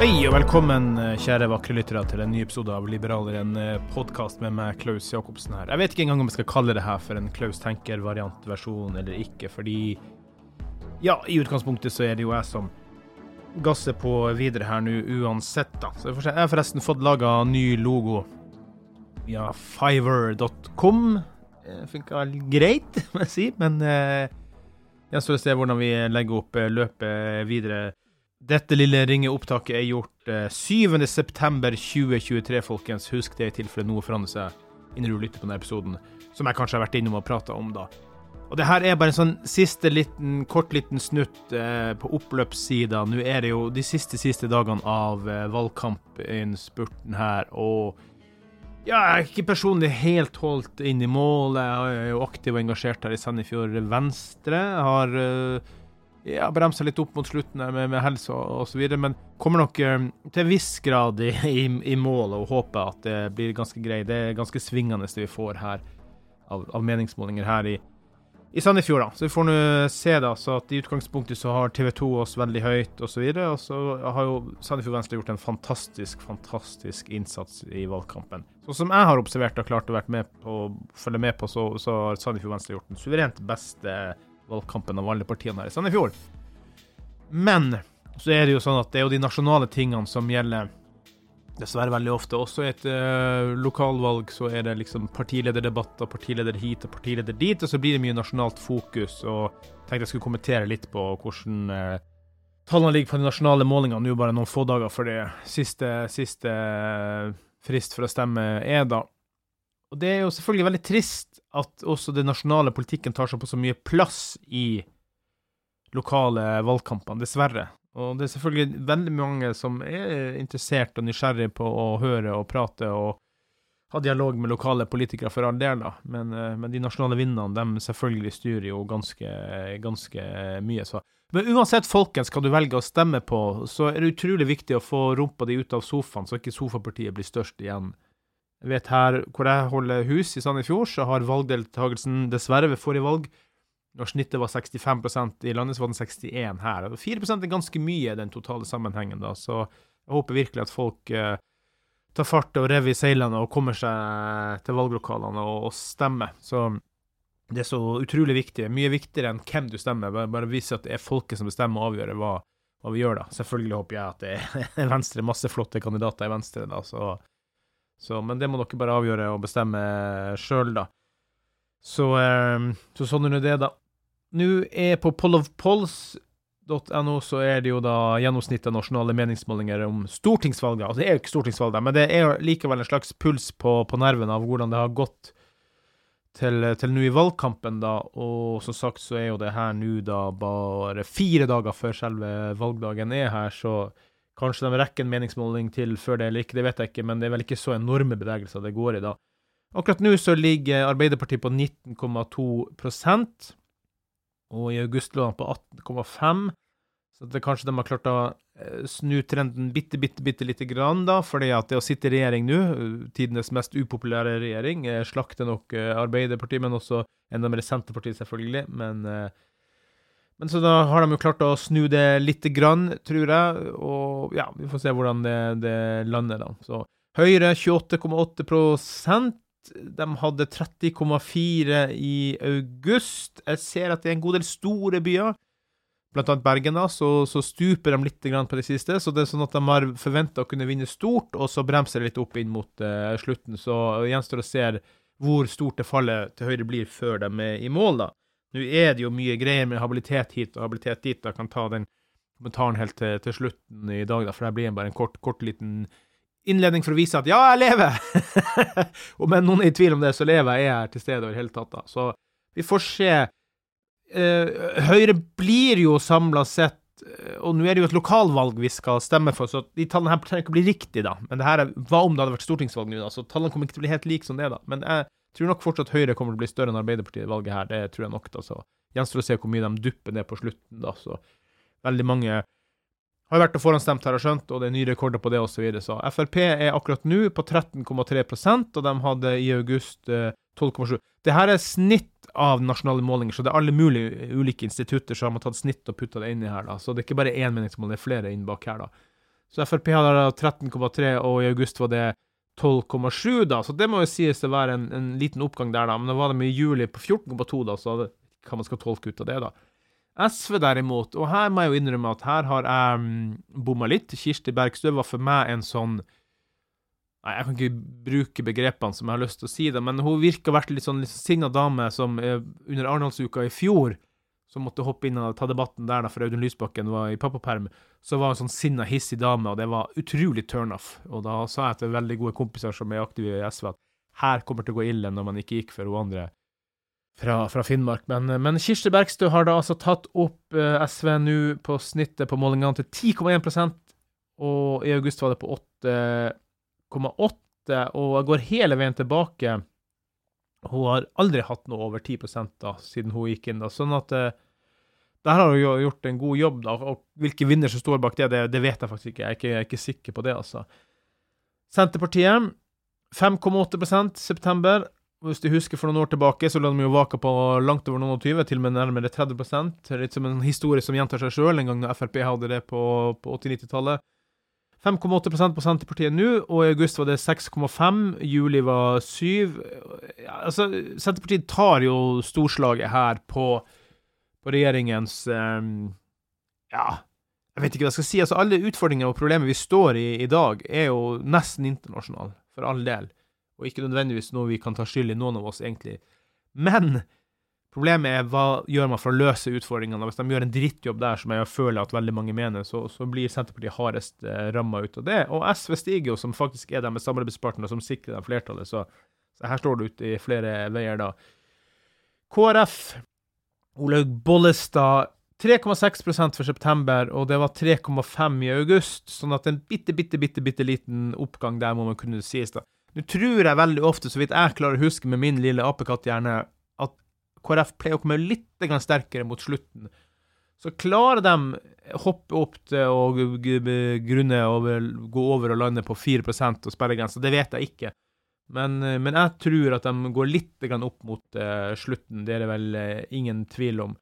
Hei og velkommen, eh, kjære vakre lyttere, til en ny episode av Liberaler, en podkast med meg, Klaus Jacobsen her. Jeg vet ikke engang om jeg skal kalle det her for en Klaus tenker-variantversjon eller ikke, fordi ja, i utgangspunktet så er det jo jeg som gasser på videre her nå uansett, da. Så jeg har forresten fått laga ny logo via fiver.com. Funka greit, må jeg si, men eh, gjenstår å se hvordan vi legger opp eh, løpet videre. Dette lille ringeopptaket er gjort eh, 7.9.2023, folkens. Husk det i tilfelle noe forandrer seg innen du lytter på denne episoden, som jeg kanskje har vært innom og prata om, da. Og det her er bare en sånn siste liten, kort liten snutt eh, på oppløpssida. Nå er det jo de siste, siste dagene av eh, valgkampinnspurten her, og ja, jeg er ikke personlig helt holdt inn i mål. Jeg er jo aktiv og engasjert her i Sandefjord Venstre. Jeg har eh, ja, bremsa litt opp mot slutten med, med helse og osv., men kommer nok eh, til en viss grad i, i, i mål og håper at det blir ganske greit. Det er ganske svingende det vi får her av, av meningsmålinger her i, i Sandefjord. Så vi får nå se da, så at i utgangspunktet så har TV 2 oss veldig høyt osv. Og, og så har jo Sandefjord Venstre gjort en fantastisk, fantastisk innsats i valgkampen. Så som jeg har observert og klart å være med på, følge med på, så, så har Sandefjord Venstre gjort den suverent beste valgkampen av alle partiene her i Sandefjord. Men så er det jo sånn at det er jo de nasjonale tingene som gjelder dessverre veldig ofte. Også i et uh, lokalvalg så er det liksom partilederdebatter, partileder hit og partileder dit, og så blir det mye nasjonalt fokus. Og tenkte jeg skulle kommentere litt på hvordan uh, tallene ligger på de nasjonale målingene nå bare noen få dager før det siste, siste uh, frist for å stemme er, da. Og det er jo selvfølgelig veldig trist at også den nasjonale politikken tar seg på så mye plass i lokale valgkampene, dessverre. Og det er selvfølgelig veldig mange som er interessert og nysgjerrig på å høre og prate og ha dialog med lokale politikere for all del, da. Men, eh, men de nasjonale vinnerne, de selvfølgelig styrer jo ganske, ganske mye. Så. Men uansett, folkens, hva du velger å stemme på, så er det utrolig viktig å få rumpa di ut av sofaen, så ikke sofapartiet blir størst igjen. Vet her hvor jeg holder hus, i Sandefjord, så har valgdeltakelsen dessverre ved forrige valg Når snittet var 65 i landet, så var den 61 her. 4 er ganske mye i den totale sammenhengen, da, så jeg håper virkelig at folk eh, tar fart og rev i seilene og kommer seg til valglokalene og, og stemmer. Så det er så utrolig viktig. Mye viktigere enn hvem du stemmer. Bare, bare vise at det er folket som bestemmer og avgjør hva, hva vi gjør, da. Selvfølgelig håper jeg at det er Venstre, masse flotte kandidater i Venstre, da, så så, men det må dere bare avgjøre og bestemme sjøl, da. Så, eh, så sånn er nå det, da. Nå er på pollofpolls.no så er det jo da gjennomsnittet av nasjonale meningsmålinger om stortingsvalget. Altså, det er jo ikke stortingsvalg, men det er likevel en slags puls på, på nerven av hvordan det har gått til, til nå i valgkampen, da. Og som sagt så er jo det her nå da bare fire dager før selve valgdagen er her, så Kanskje de rekker en meningsmåling til før det eller ikke, det vet jeg ikke, men det er vel ikke så enorme bevegelser det går i da. Akkurat nå så ligger Arbeiderpartiet på 19,2% og i august lå han på 18,5. Så det kanskje de har klart å eh, snu trenden bitte, bitte, bitte lite grann, da, fordi at det å sitte i regjering nå, tidenes mest upopulære regjering, slakter nok eh, Arbeiderpartiet, men også enda mer Senterpartiet, selvfølgelig. Men, eh, men så da har de jo klart å snu det lite grann, tror jeg, og ja, vi får se hvordan det, det lander, da. Så Høyre 28,8% de hadde 30,4 i august. Jeg ser at det er en god del store byer blant annet Bergen, da, så, så stuper de litt på det siste. Så det er sånn at de har forventa å kunne vinne stort, og så bremser det litt opp inn mot uh, slutten. Så gjenstår å se hvor stort det fallet til Høyre blir før de er i mål, da. Nå er det jo mye greier med habilitet hit og habilitet dit. Jeg kan ta den kommentaren helt til, til slutten i dag, da, for det blir bare en kort, kort liten innledning for å vise at ja, jeg lever! Om noen er i tvil om det, så lever jeg, jeg er til stede over hele tatt. da. Så vi får se Eh, Høyre blir jo samla sett eh, og nå er det jo et lokalvalg vi skal stemme for, så de tallene her trenger ikke å bli riktige, da. Men det her er, hva om det hadde vært stortingsvalg nå, da? Så tallene kommer ikke til å bli helt like som det, da. Men jeg tror nok fortsatt Høyre kommer til å bli større enn Arbeiderpartiet i valget her. Det tror jeg nok, da. Så gjenstår å se hvor mye de dupper ned på slutten, da. Så veldig mange har vært og forhåndsstemt, her og skjønt, og det er nye rekorder på det osv. Så, videre. så Frp er akkurat nå på 13,3% og de hadde i august eh, 12,7. Det her er snitt av nasjonale målinger, så det er alle mulige ulike institutter som har tatt snitt og putta det inni her. da. Så det er ikke bare én meningsmål, det er flere inn bak her. da. Så Frp hadde 13,3, og i august var det 12,7, da. Så det må jo sies å være en, en, liten oppgang der, da. Men da var de i juli på 14,2, da, så det, hva man skal tolke ut av det, da. SV derimot, og her må jeg jo innrømme at her har jeg um, bomma litt. Kirsti Bergstø var for meg en sånn Nei, jeg kan ikke bruke begrepene som jeg har lyst til å si det, men hun virka vært litt sånn litt sinna dame som uh, under Arendalsuka i fjor, som måtte hoppe inn og ta debatten der da, for Audun Lysbakken var i pappaperm, så var hun sånn sinna, hissig dame, og det var utrolig turnoff. Og da sa jeg til veldig gode kompiser som er aktive i SV, at her kommer det til å gå ille når man ikke gikk for hun andre fra, fra Finnmark. Men, men, Kirsti Bergstø har da altså tatt opp eh, SV nå på snittet på målingene til 10,1% og i august var det på 8 8,8, og går hele veien tilbake. Hun har aldri hatt noe over 10 da, siden hun gikk inn. da, sånn at uh, der har hun jo gjort en god jobb. da, og Hvilke vinner som står bak det, det, det vet jeg faktisk ikke. Jeg ikke. jeg er ikke sikker på det. altså. Senterpartiet 5,8% september. Hvis du husker for noen år tilbake, så lå de jo vaka på langt over noen og tyve, til og med nærmere 30 Litt som en historie som gjentar seg sjøl, en gang da Frp hadde det på, på 80-90-tallet. 5,8 på Senterpartiet nå, og i august var det 6,5. Juli var 7. Ja, altså, Senterpartiet tar jo storslaget her på, på regjeringens um, Ja, jeg vet ikke hva jeg skal si. Altså, alle utfordringer og problemer vi står i i dag, er jo nesten internasjonale, for all del. Og ikke nødvendigvis noe vi kan ta skyld i, noen av oss, egentlig. Men Problemet er hva gjør man for å løse utfordringene. Hvis de gjør en drittjobb der, som jeg føler at veldig mange mener, så, så blir Senterpartiet hardest eh, ramma ut av det. Og SV stiger jo, som faktisk er deres samarbeidspartner, som sikrer dem flertallet. Så, så her står det ute i flere veier, da. KrF, Olaug Bollestad 3,6% for september, og det var 3,5 i august. Sånn at en bitte, bitte, bitte, bitte liten oppgang der må man kunne sies, da. Nå tror jeg veldig ofte, så vidt jeg klarer å huske med min lille apekatthjerne, KrF pleier å komme litt sterkere mot slutten. Så klarer de hoppe opp til å grunne og gå over og lande på 4% og sperregrensa. Det vet jeg ikke. Men, men, jeg tror at de går litt opp mot uh, slutten. Det er det vel uh, ingen tvil om.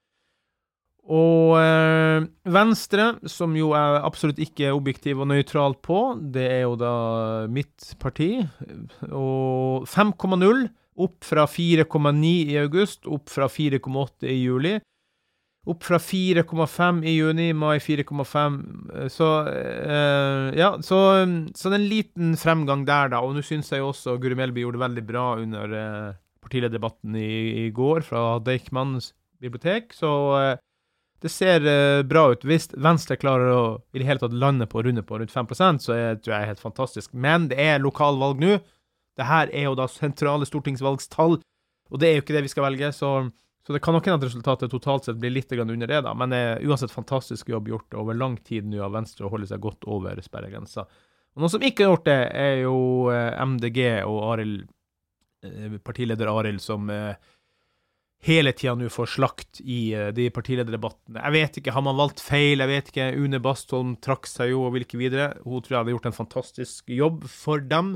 Og uh, Venstre, som jo er absolutt ikke objektiv og nøytral på, det er jo da mitt parti. Og 5,0 opp fra 4,9 i august, opp fra 4,8 i juli. Opp fra 4,5 i juni, mai 4,5. Så eh, Ja, så, så, det er en liten fremgang der, da. Og nå syns jeg også Guri Melby gjorde det veldig bra under eh, partilederdebatten i, i, går fra Deichmans bibliotek. Så eh, det ser eh, bra ut. Hvis Venstre klarer å i det hele tatt lande på runde på rundt 5% så er, tror jeg er helt fantastisk. Men det er lokalvalg nå. Det her er jo da sentrale stortingsvalgstall, og det er jo ikke det vi skal velge, så, så det kan nok hende at resultatet totalt sett blir litt under det, da. Men er uansett fantastisk jobb gjort over lang tid nå av Venstre å holde seg godt over sperregrensa. Og noen som ikke har gjort det, er jo eh, MDG og Arild, eh, partileder Arild, som eh, hele tida nå får slakt i de partilederdebattene. Jeg vet ikke, har man valgt feil? Jeg vet ikke. Une Bastholm trakk seg jo og vil ikke videre. Hun tror jeg hadde gjort en fantastisk jobb for dem.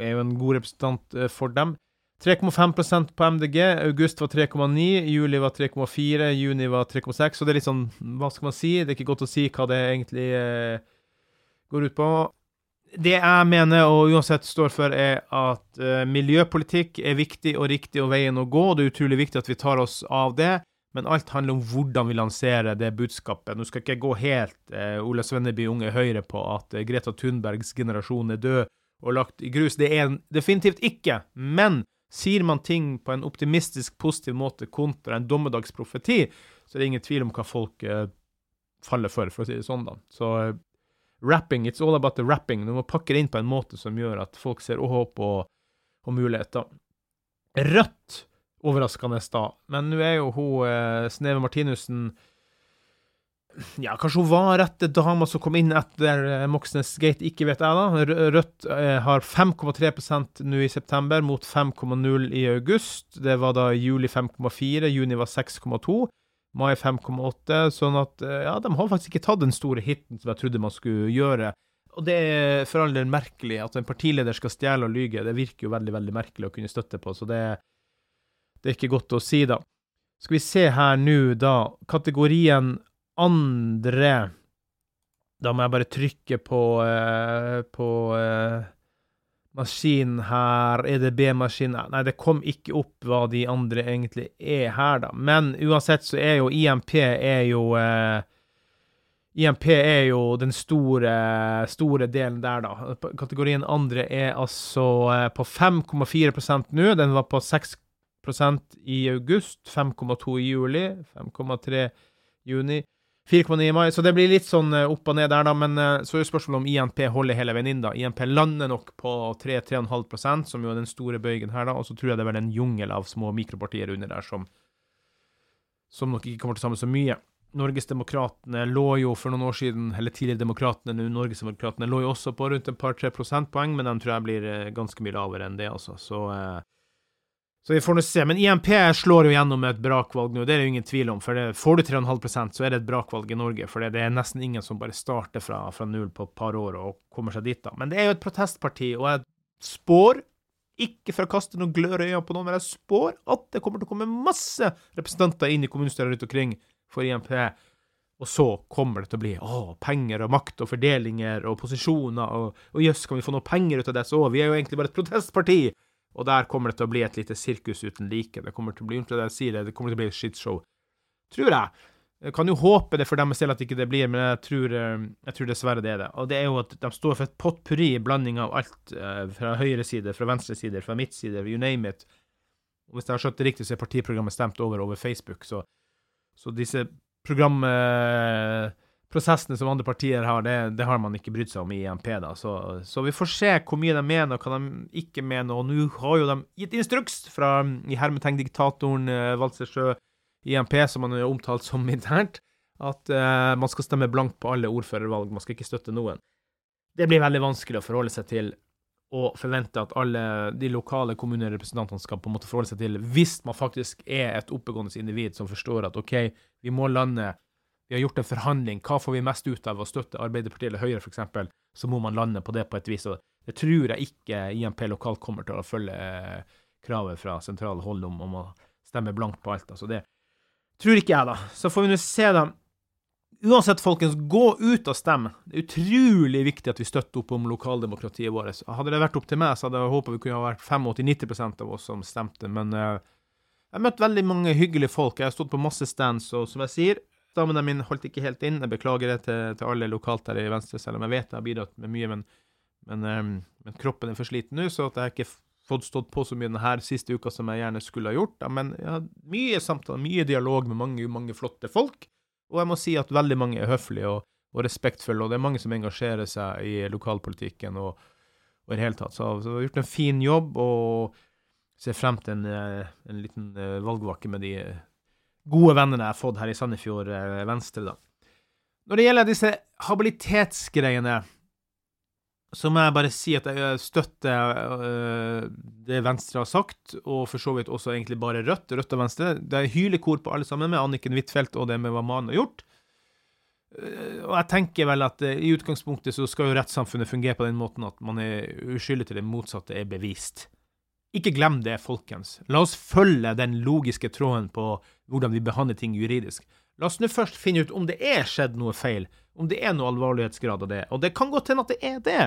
Er jo en god representant uh, for dem. 3,5% på MDG. August var 3,9, juli var 3,4, juni var 3,6. Så det er litt sånn, hva skal man si? Det er ikke godt å si hva det egentlig eh, går ut på det jeg mener, og uansett står for, er at eh, miljøpolitikk er viktig og riktig og veien å gå. Det er utrolig viktig at vi tar oss av det, men alt handler om hvordan vi lanserer det budskapet. Nå skal ikke jeg gå helt eh, Ole Svenneby Unge Høyre på at uh, Greta Thunbergs generasjon er død og lagt i grus. Det er en definitivt ikke. Men sier man ting på en optimistisk, positiv måte kontra en dommedagsprofeti, så er det ingen tvil om hva folk faller for, for å si det sånn, da. Så rapping. It's all about the rapping. Du må pakke det inn på en måte som gjør at folk ser håp og, og muligheter. Rødt, overraskende da. Men nå er jo hun eh, Sneve Martinussen ja, kanskje hun var rette dama som kom inn etter eh, Moxnes Gate, ikke vet jeg, da. Rødt eh, har 5,3% nå i september, mot 5,0 i august. Det var da juli 5,4, juni var 6,2 mai 5,8. Sånn at eh, ja, de har faktisk ikke tatt den store hiten som jeg trodde man skulle gjøre. Og det er for all del merkelig at en partileder skal stjele og lyge. Det virker jo veldig, veldig merkelig å kunne støtte på, så det, det er ikke godt å si, da. Skal vi se her nå, da. Kategorien andre Da må jeg bare trykke på, uh, på uh, maskin her, EDB-maskin Nei, det kom ikke opp hva de andre egentlig er her, da. Men uansett så er jo IMP er jo eh, IMP er jo den store, store delen der, da. Kategorien andre er altså eh, på 5,4% nå. Den var på 6% i august, 5,2 i juli, 5,3 juni. 4,9 i mai, så det blir litt sånn eh, opp og ned der, da. Men eh, så er jo spørsmålet om INP holder hele veien inn, da. INP lander nok på 3-3,5% som jo er den store bøygen her, da. Og så tror jeg det er vel en jungel av små mikropartier under der som, som nok ikke kommer til å samle så mye. Norgesdemokratene lå jo for noen år siden, eller tidligere Demokratene, nå Norgesdemokratene, lå jo også på rundt et par-tre prosentpoeng, men de tror jeg blir eh, ganske mye lavere enn det, altså. Så eh, så vi får nå se. Men IMP slår jo gjennom med et brakvalg nå, det er det jo ingen tvil om. For det, får du 3,5% så er det et brakvalg i Norge. For det, det er nesten ingen som bare starter fra, fra, null på et par år og kommer seg dit, da. Men det er jo et protestparti, og jeg spår, ikke for å kaste noen glør i øynene på noen, men jeg spår at det kommer til å komme masse representanter inn i kommunestyret rundt omkring for IMP. Og så kommer det til å bli å, penger og makt og fordelinger og posisjoner, og, og jøss, kan vi få noe penger ut av det? Så vi er jo egentlig bare et protestparti. Og der kommer det til å bli et lite sirkus uten like. Det kommer til å bli det sier, det kommer til å bli et shitshow. Tror jeg. Jeg kan jo håpe det for dem selv at ikke det blir, men jeg tror, eh, jeg tror, dessverre det er det. Og det er jo at de står for et potpurri, blanding av alt eh, fra høyre side, fra venstre side, fra midt side, you name it. Og hvis jeg har skjønt det riktig, så er partiprogrammet stemt over over Facebook, så, så disse programmet prosessene som andre partier har, det, det, har man ikke brydd seg om i IMP. da, så, så, vi får se hvor mye de mener, og hva de ikke mener. Og nå har jo de gitt instruks fra i hermetegn diktatoren eh, Walsersjø IMP, som man har omtalt som internt, at eh, man skal stemme blankt på alle ordførervalg. Man skal ikke støtte noen. Det blir veldig vanskelig å forholde seg til og forvente at alle de lokale kommunerepresentantene skal på en måte forholde seg til, hvis man faktisk er et oppegående individ som forstår at OK, vi må lande vi har gjort en forhandling, hva får vi mest ut av å støtte Arbeiderpartiet eller Høyre, f.eks., så må man lande på det på et vis. og Det tror jeg ikke IMP lokalt kommer til å følge eh, kravet fra sentrale hold om, om, å stemme blankt på alt. altså Det tror ikke jeg, da. Så får vi nå se, da. Uansett, folkens, gå ut og stem. Det er utrolig viktig at vi støtter opp om lokaldemokratiet vårt. Hadde det vært opp til meg, så hadde jeg håpet vi kunne ha vært 85-90% av oss som stemte, men uh, jeg har møtt veldig mange hyggelige folk. Jeg har stått på masse stands, og som jeg sier, Damene mine holdt ikke helt inn. Jeg beklager det til, til, alle lokalt her i Venstre, selv om jeg vet jeg har bidratt med mye. Men, men, um, men kroppen er for sliten nå, så at jeg ikke fått stått på så mye denne siste uka som jeg gjerne skulle ha gjort. Men jeg har mye samtaler, mye dialog med mange, mange flotte folk. Og jeg må si at veldig mange er høflige og, og respektfulle, og det er mange som engasjerer seg i lokalpolitikken og, og i det hele tatt. Så, så jeg har gjort en fin jobb og ser frem til en, eh, en liten eh, valgvake med de gode vennene jeg har fått her i Sandefjord eh, Venstre, da. Når det gjelder disse habilitetsgreiene, så må jeg bare si at jeg støtter øh, det Venstre har sagt, og for så vidt også egentlig bare Rødt, Rødt og Venstre. Det er hylekor på alle sammen, med Anniken Huitfeldt og det med hva mannen har gjort. Og jeg tenker vel at i utgangspunktet så skal jo rettssamfunnet fungere på den måten at man er uskyldig til det motsatte er bevist. Ikke glem det, folkens. La oss følge den logiske tråden på hvordan vi behandler ting juridisk. La oss nå først finne ut om det er skjedd noe feil, om det er noe alvorlighetsgrad av det. Og det kan godt hende at det er det,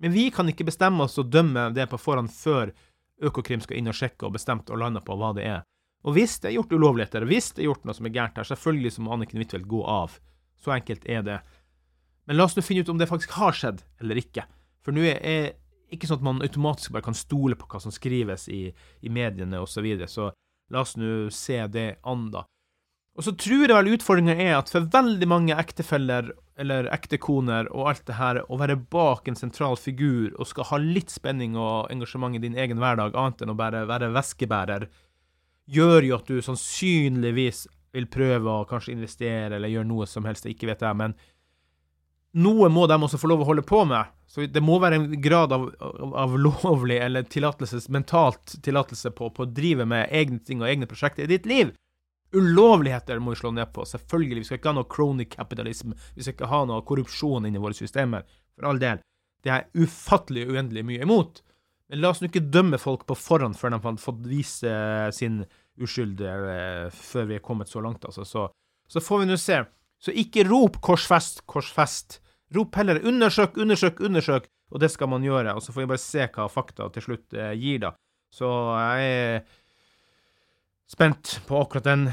men vi kan ikke bestemme oss og dømme det på forhånd før Økokrim skal inn og sjekke og bestemt og lande på hva det er. Og hvis det er gjort ulovligheter, hvis det er gjort noe som er gærent her, selvfølgelig så må Anniken Huitfeldt gå av. Så enkelt er det. Men la oss nå finne ut om det faktisk har skjedd eller ikke. For nå er ikke sånn at man automatisk bare kan stole på hva som skrives i, i mediene osv. Så, videre. så la oss nå se det an, da. Og så tror jeg vel utfordringa er at for veldig mange ektefeller eller ektekoner og alt det her, å være bak en sentral figur og skal ha litt spenning og engasjement i din egen hverdag, annet enn å bare være veskebærer, gjør jo at du sannsynligvis vil prøve å kanskje investere eller gjøre noe som helst, ikke vet jeg, men noe må de også få lov å holde på med. Så det må være en grad av, av lovlig eller tillatelse, mentalt tillatelse på, på å drive med egne ting og egne prosjekter i ditt liv. Ulovligheter må vi slå ned på, selvfølgelig. Vi skal ikke ha noe crony capitalism. Vi skal ikke ha noe korrupsjon inni våre systemer. For all del. Det er ufattelig uendelig mye imot. Men la oss nå ikke dømme folk på forhånd før de har fått vise sin uskyld eh, før vi er kommet så langt, altså. Så, så får vi nå se. Så ikke rop 'korsfest, korsfest'. Rop heller 'undersøk, undersøk, undersøk', og det skal man gjøre. Og så får vi bare se hva fakta til slutt eh, gir, da. Så jeg er spent på akkurat den.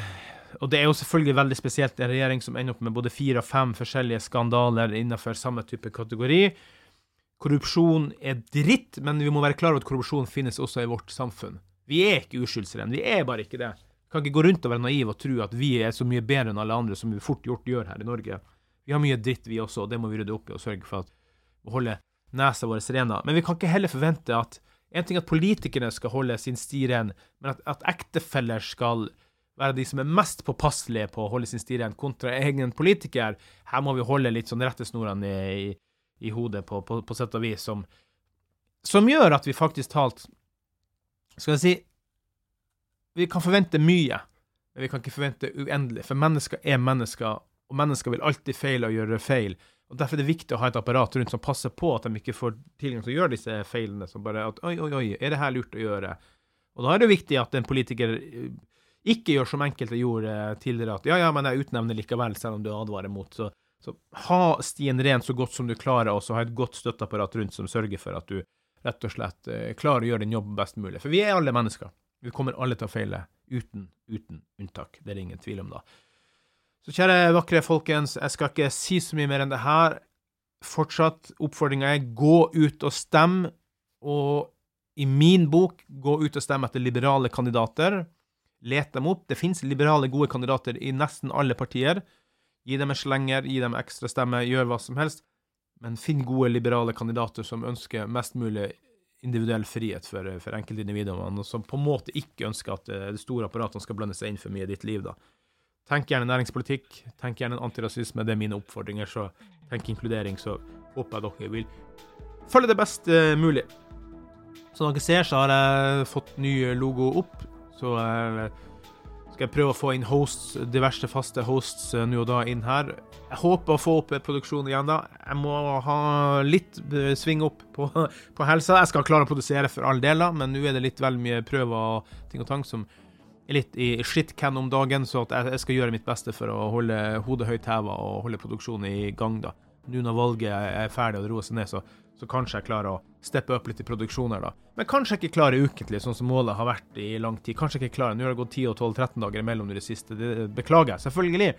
Og det er jo selvfølgelig veldig spesielt en regjering som ender opp med både fire og fem forskjellige skandaler innenfor samme type kategori. Korrupsjon er dritt, men vi må være klar over at korrupsjon finnes også i vårt samfunn. Vi er ikke uskyldsrenn. Vi er bare ikke det. Kan ikke gå rundt og være naiv og tro at vi er så mye bedre enn alle andre, som vi fort gjort gjør her i Norge. Vi har mye dritt, vi også, og det må vi rydde opp i og sørge for at å holde nesa vår rena. Men vi kan ikke heller forvente at en ting at politikerne skal holde sin sti ren, men at, at, ektefeller skal være de som er mest påpasselige på å holde sin sti ren, kontra egen politiker. Her må vi holde litt sånn rettesnorene i, i, i, hodet, på, på, på, sett og vis, som, som gjør at vi faktisk talt Skal jeg si Vi kan forvente mye, men vi kan ikke forvente uendelig, for mennesker er mennesker, og mennesker vil alltid feile og gjøre feil. Og Derfor er det viktig å ha et apparat rundt som passer på at de ikke får tilgang til å gjøre disse feilene. som bare at, oi, oi, oi, er det her lurt å gjøre? Og Da er det viktig at en politiker eh, ikke gjør som enkelte gjorde tidligere, at ja, ja, men jeg utnevner likevel, selv om du advarer mot. Så, så ha stien ren så godt som du klarer, og så ha et godt støtteapparat rundt som sørger for at du rett og slett eh, klarer å gjøre din jobb best mulig. For vi er alle mennesker. Vi kommer alle til å feile, uten, uten unntak. Det er det ingen tvil om, da. Så kjære vakre folkens, jeg skal ikke si så mye mer enn det her. Fortsatt oppfordringa er gå ut og stem, og i min bok gå ut og stemme etter liberale kandidater. Let dem opp. Det fins liberale, gode kandidater i nesten alle partier. Gi dem en slenger, gi dem ekstra stemme, gjør hva som helst. Men finn gode, liberale kandidater som ønsker mest mulig individuell frihet for, for enkeltindividene, som på en måte ikke ønsker at det store apparatene skal blande seg inn for mye i ditt liv. da. Tenk gjerne næringspolitikk. Tenk gjerne antirasisme. Det er mine oppfordringer. Så tenk inkludering. Så håper jeg dere vil følge det best uh, mulig. Som dere ser, så har jeg fått ny logo opp. Så uh, skal jeg prøve å få inn hosts, diverse faste hosts uh, nå og da inn her. Jeg håper å få opp produksjonen igjen da. Jeg må ha litt sving opp på, på helsa. Jeg skal klare å produsere for all del, da, men nå er det litt vel mye prøver og ting og tang som er litt i shit-can om dagen, så at jeg skal gjøre mitt beste for å holde hodet høyt heva og holde produksjonen i gang. da. Nå når valget er ferdig og det roer seg ned, så, så, kanskje jeg klarer å steppe opp litt i produksjoner, da. Men kanskje jeg ikke klarer ukentlig, sånn som målet har vært i lang tid. Kanskje jeg ikke klarer. Nå har det gått 10 og 12-13 dager imellom det siste. Det beklager jeg, selvfølgelig.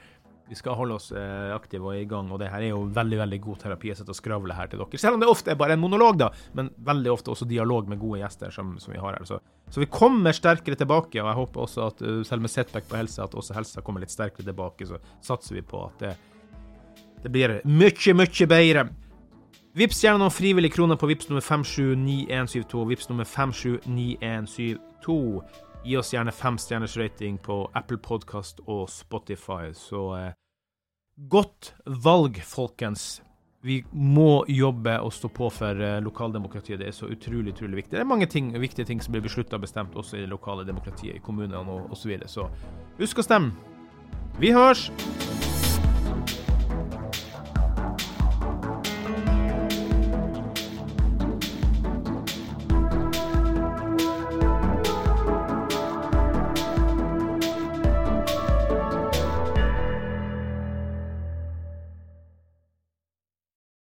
Vi skal holde oss eh, aktive og i gang, og det her er jo veldig veldig god terapi. Jeg sitter og skravler her til dere. Selv om det ofte er bare en monolog, da, men veldig ofte også dialog med gode gjester som, som vi har her. Så, så, vi kommer sterkere tilbake, og jeg håper også at uh, selv med setback på helse, at også helsa kommer litt sterkere tilbake. Så satser vi på at det, det blir mye, mye bedre. Vips gjerne noen frivillige kroner på Vips nummer 579172. Vips nummer 579172. Gi oss gjerne fem stjerners rating på Apple Podkast og Spotify. Så eh, godt valg, folkens. vi må jobbe og stå på for eh, lokaldemokratiet. Det er så utrolig utrolig viktig. Det er mange ting, viktige ting som blir beslutta og bestemt også i det lokale demokratiet, i kommunene osv. Så, videre. så husk å stemme. Vi hørs!